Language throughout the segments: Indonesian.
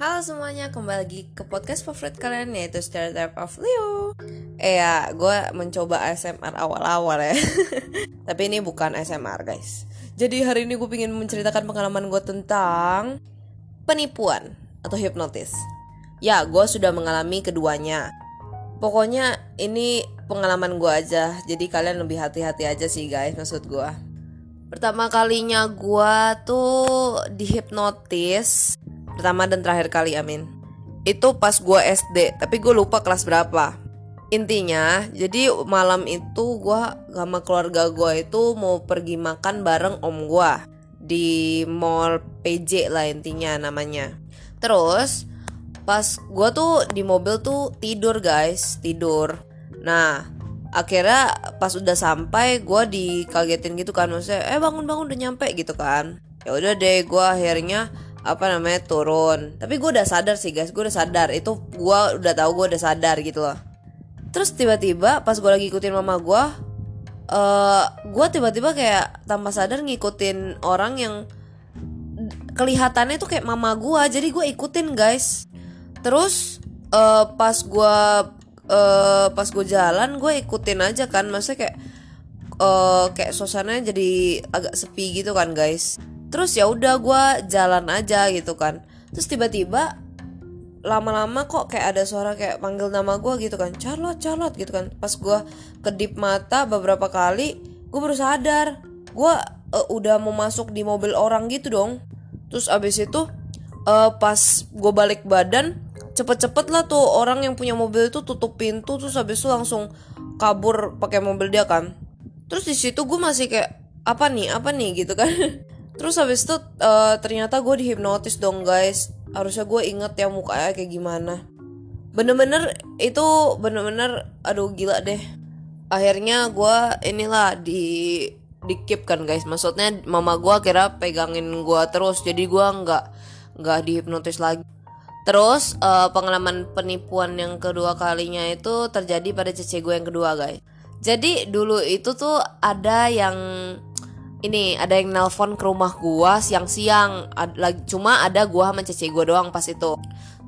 Halo semuanya, kembali lagi ke podcast favorit kalian yaitu Stereotype of Leo. Eh ya, gue mencoba ASMR awal-awal ya. Tapi ini bukan ASMR guys. Jadi hari ini gue ingin menceritakan pengalaman gue tentang Penipuan atau hipnotis. Ya, gue sudah mengalami keduanya. Pokoknya ini pengalaman gue aja. Jadi kalian lebih hati-hati aja sih guys maksud gue Pertama kalinya gue tuh dihipnotis pertama dan terakhir kali amin. Itu pas gue SD tapi gue lupa kelas berapa. Intinya jadi malam itu gue sama keluarga gue itu mau pergi makan bareng om gue di mall PJ lah intinya namanya. Terus pas gue tuh di mobil tuh tidur guys tidur. Nah akhirnya pas udah sampai gue dikagetin gitu kan maksudnya eh bangun bangun udah nyampe gitu kan. Ya udah deh gue akhirnya apa namanya turun. Tapi gue udah sadar sih guys. Gue udah sadar. Itu gue udah tahu gue udah sadar gitu loh. Terus tiba-tiba pas gue lagi ikutin mama gue uh, gue tiba-tiba kayak tanpa sadar ngikutin orang yang kelihatannya tuh kayak mama gue jadi gue ikutin guys. Terus uh, pas gue uh, pas gue jalan gue ikutin aja kan. Maksudnya kayak uh, kayak suasananya jadi agak sepi gitu kan guys terus ya udah gue jalan aja gitu kan. Terus tiba-tiba lama-lama kok kayak ada suara kayak panggil nama gue gitu kan. Charlotte Charlotte gitu kan. Pas gue kedip mata beberapa kali gue baru sadar. Gue uh, udah mau masuk di mobil orang gitu dong. Terus abis itu uh, pas gue balik badan cepet-cepet lah tuh orang yang punya mobil itu tutup pintu terus abis itu langsung kabur pakai mobil dia kan. Terus di situ gue masih kayak apa nih? Apa nih? gitu kan terus habis itu uh, ternyata gue dihipnotis dong guys. Harusnya gue inget ya mukanya kayak gimana. Bener-bener itu bener-bener aduh gila deh. Akhirnya gue inilah di di keep kan guys. Maksudnya mama gue kira pegangin gue terus. Jadi gue nggak nggak dihipnotis lagi. Terus uh, pengalaman penipuan yang kedua kalinya itu terjadi pada cece gue yang kedua guys. Jadi dulu itu tuh ada yang ini ada yang nelpon ke rumah gua siang-siang. Cuma ada gua sama cece gua doang pas itu.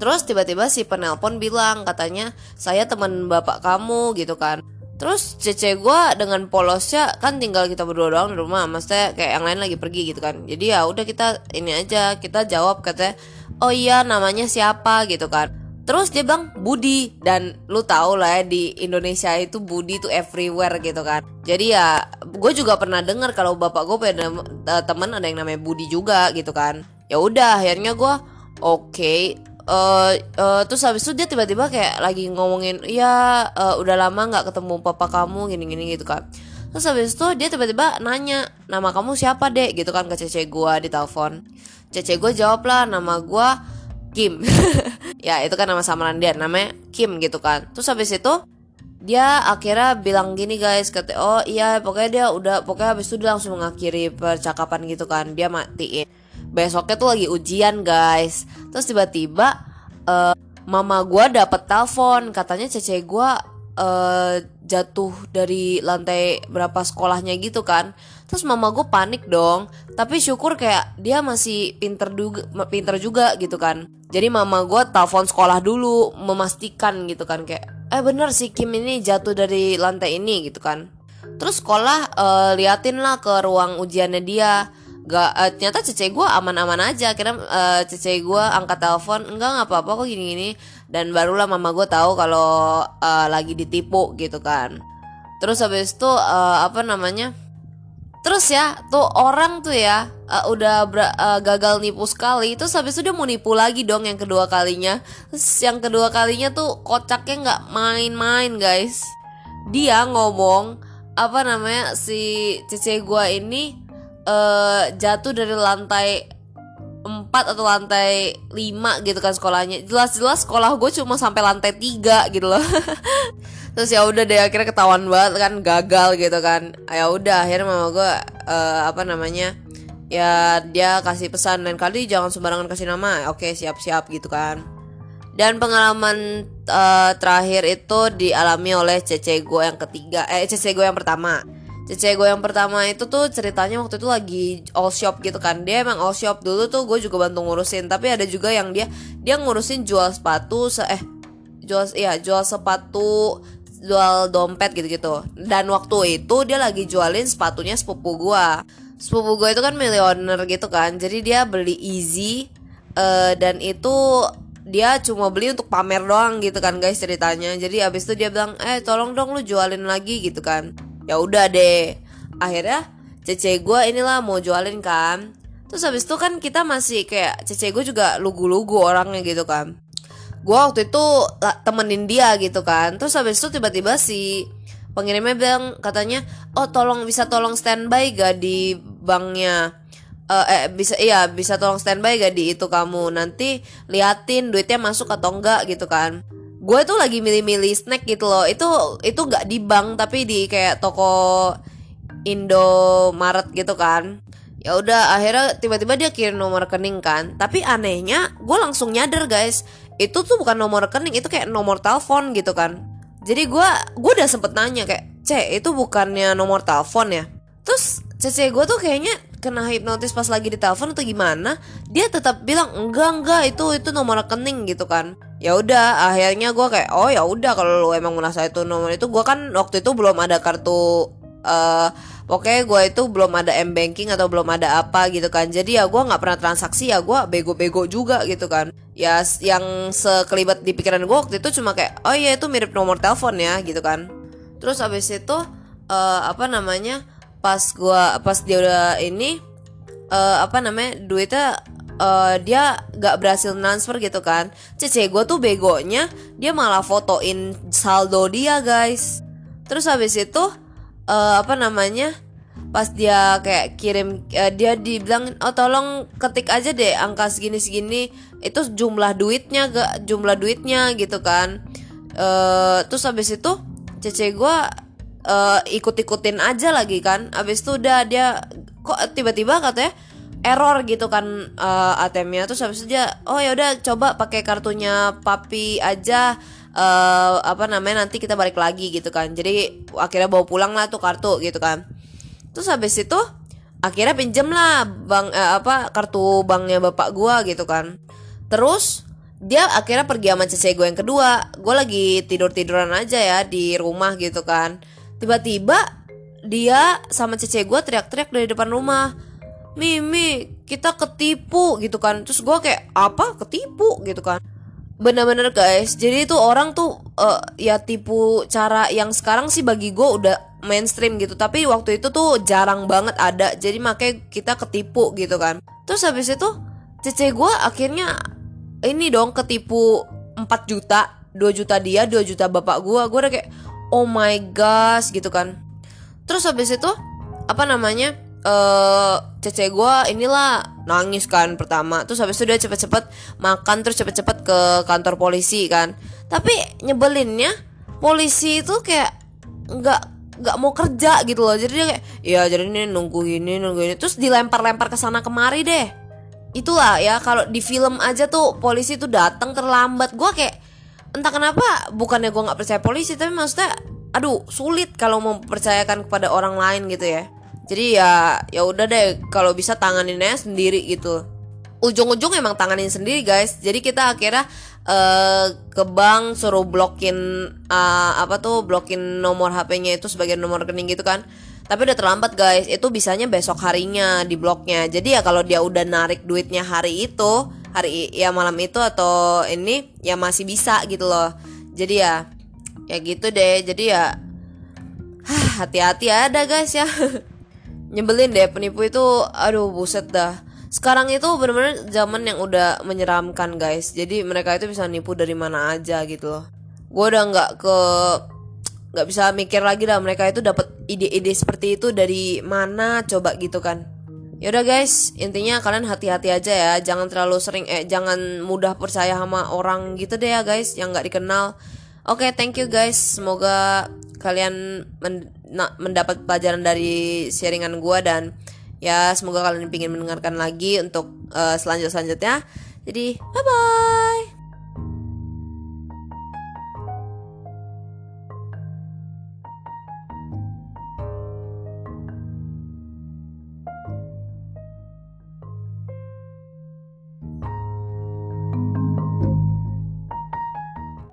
Terus tiba-tiba si penelpon bilang katanya saya teman bapak kamu gitu kan. Terus cece gua dengan polosnya kan tinggal kita berdua doang di rumah maksudnya kayak yang lain lagi pergi gitu kan. Jadi ya udah kita ini aja kita jawab katanya oh iya namanya siapa? gitu kan Terus dia bilang Budi dan lu tau lah ya di Indonesia itu Budi tuh everywhere gitu kan. Jadi ya gue juga pernah dengar kalau bapak gue punya uh, teman ada yang namanya Budi juga gitu kan. Ya udah akhirnya gue oke. Okay, uh, eh, uh, terus habis itu dia tiba-tiba kayak lagi ngomongin ya uh, udah lama nggak ketemu papa kamu gini-gini gitu kan. Terus habis itu dia tiba-tiba nanya nama kamu siapa dek gitu kan ke cece gue di telepon. Cece gue jawab lah nama gue Kim ya itu kan nama samaran dia namanya Kim gitu kan. Terus habis itu dia akhirnya bilang gini guys kata oh iya pokoknya dia udah pokoknya habis itu dia langsung mengakhiri percakapan gitu kan dia matiin. Besoknya tuh lagi ujian guys. Terus tiba-tiba uh, mama gue dapet telepon katanya cece gue uh, jatuh dari lantai berapa sekolahnya gitu kan terus mama gue panik dong. Tapi syukur kayak dia masih pinter juga pinter juga gitu kan. Jadi mama gue telepon sekolah dulu memastikan gitu kan kayak eh bener si Kim ini jatuh dari lantai ini gitu kan. Terus sekolah uh, liatin lah ke ruang ujiannya dia. Gak uh, ternyata cece gue aman-aman aja. Kira uh, cece gue angkat telepon enggak nggak apa-apa kok gini-gini. Dan barulah mama gue tahu kalau uh, lagi ditipu gitu kan. Terus habis itu uh, apa namanya Terus ya, tuh orang tuh ya uh, udah uh, gagal nipu sekali, terus habis itu dia mau nipu lagi dong yang kedua kalinya. Terus yang kedua kalinya tuh kocaknya nggak main-main guys. Dia ngomong apa namanya si cici gua ini uh, jatuh dari lantai 4 atau lantai 5 gitu kan sekolahnya. Jelas-jelas sekolah gue cuma sampai lantai 3 gitu loh. terus ya udah deh akhirnya ketahuan banget kan gagal gitu kan. Ya udah akhirnya mama gue uh, apa namanya ya dia kasih pesan dan kali jangan sembarangan kasih nama. Oke siap-siap gitu kan. Dan pengalaman uh, terakhir itu dialami oleh cece gue yang ketiga eh cece gue yang pertama. Cece gue yang pertama itu tuh ceritanya waktu itu lagi all shop gitu kan. Dia emang all shop. Dulu tuh gue juga bantu ngurusin tapi ada juga yang dia dia ngurusin jual sepatu se eh jual ya jual sepatu jual dompet gitu-gitu. Dan waktu itu dia lagi jualin sepatunya sepupu gue sepupu gue itu kan millioner gitu kan. Jadi dia beli easy uh, dan itu dia cuma beli untuk pamer doang gitu kan guys ceritanya. Jadi abis itu dia bilang eh tolong dong lu jualin lagi gitu kan. Ya udah deh. Akhirnya cece gue inilah mau jualin kan. Terus abis itu kan kita masih kayak cece gue juga lugu-lugu orangnya gitu kan gue waktu itu temenin dia gitu kan. Terus habis itu tiba-tiba si pengirimnya bilang katanya oh tolong bisa tolong standby gak di banknya? Uh, eh bisa iya bisa tolong standby gak di itu kamu? Nanti liatin duitnya masuk atau enggak gitu kan. Gue tuh lagi milih-milih snack gitu loh. Itu itu nggak di bank tapi di kayak toko Indomaret gitu kan. Ya udah akhirnya tiba-tiba dia kirim nomor rekening kan. Tapi anehnya gue langsung nyadar guys itu tuh bukan nomor rekening itu kayak nomor telepon gitu kan. Jadi gue gue udah sempet nanya kayak c itu bukannya nomor telepon ya? Terus cece gue tuh kayaknya kena hipnotis pas lagi di telepon atau gimana dia tetap bilang enggak enggak itu itu nomor rekening gitu kan. Ya udah akhirnya gue kayak oh ya udah kalau lu emang merasa itu nomor itu gue kan waktu itu belum ada kartu uh, Pokoknya gue itu belum ada m banking atau belum ada apa gitu kan. Jadi ya gue nggak pernah transaksi ya gue bego-bego juga gitu kan. Ya yang sekelibat di pikiran gue waktu itu cuma kayak oh iya itu mirip nomor telepon ya gitu kan. Terus abis itu uh, apa namanya pas gue pas dia udah ini uh, apa namanya duitnya uh, dia gak berhasil transfer gitu kan Cece gue tuh begonya dia malah fotoin saldo dia guys terus habis itu uh, apa namanya pas dia kayak kirim uh, dia dibilang oh tolong ketik aja deh angka segini segini itu jumlah duitnya gak jumlah duitnya gitu kan. Uh, terus habis itu cece gue uh, ikut ikutin aja lagi kan. Habis itu udah dia kok tiba-tiba katanya error gitu kan uh, ATM-nya. Terus habis itu dia oh ya udah coba pakai kartunya papi aja uh, apa namanya nanti kita balik lagi gitu kan. Jadi akhirnya bawa pulang lah tuh kartu gitu kan. Terus habis itu akhirnya pinjem lah bang eh, apa kartu banknya bapak gua gitu kan. Terus dia akhirnya pergi sama cece gue yang kedua. Gue lagi tidur tiduran aja ya di rumah gitu kan. Tiba-tiba dia sama cece gue teriak-teriak dari depan rumah. Mimi kita ketipu gitu kan. Terus gue kayak apa? Ketipu? gitu kan bener-bener guys. Jadi itu orang tuh uh, ya tipu cara yang sekarang sih bagi gue udah mainstream gitu. Tapi waktu itu tuh jarang banget ada. Jadi makanya kita ketipu gitu kan. Terus habis itu cece gue akhirnya ini dong ketipu 4 juta. 2 juta dia 2 juta bapak gue gue udah kayak oh my gosh gitu kan. Terus habis itu apa namanya uh, cece gue inilah nangis kan pertama. Terus habis itu dia cepet-cepet makan terus cepet-cepet ke kantor polisi kan. Tapi nyebelinnya polisi itu kayak nggak nggak mau kerja gitu loh. Jadi dia kayak ya jadi ini nunggu ini nunggu ini. Terus dilempar-lempar ke sana kemari deh. Itulah ya kalau di film aja tuh polisi tuh datang terlambat. Gue kayak entah kenapa bukannya gue nggak percaya polisi tapi maksudnya aduh sulit kalau mempercayakan kepada orang lain gitu ya jadi ya ya udah deh kalau bisa tanganinnya sendiri gitu. Ujung-ujung emang tanganin sendiri guys. Jadi kita akhirnya uh, ke bank suruh blokin uh, apa tuh blokin nomor HP-nya itu sebagai nomor rekening gitu kan. Tapi udah terlambat guys. Itu bisanya besok harinya di bloknya. Jadi ya kalau dia udah narik duitnya hari itu hari ya malam itu atau ini ya masih bisa gitu loh. Jadi ya ya gitu deh. Jadi ya hati-hati ada guys ya nyebelin deh penipu itu aduh buset dah. Sekarang itu bener-bener zaman yang udah menyeramkan guys. Jadi mereka itu bisa nipu dari mana aja gitu loh. Gue udah nggak ke nggak bisa mikir lagi lah mereka itu dapat ide-ide seperti itu dari mana coba gitu kan. Yaudah guys. Intinya kalian hati-hati aja ya. Jangan terlalu sering eh jangan mudah percaya sama orang gitu deh ya guys yang nggak dikenal. Oke okay, thank you guys. Semoga kalian men mendapat pelajaran dari sharingan gue dan ya semoga kalian ingin mendengarkan lagi untuk uh, selanjut selanjutnya jadi bye bye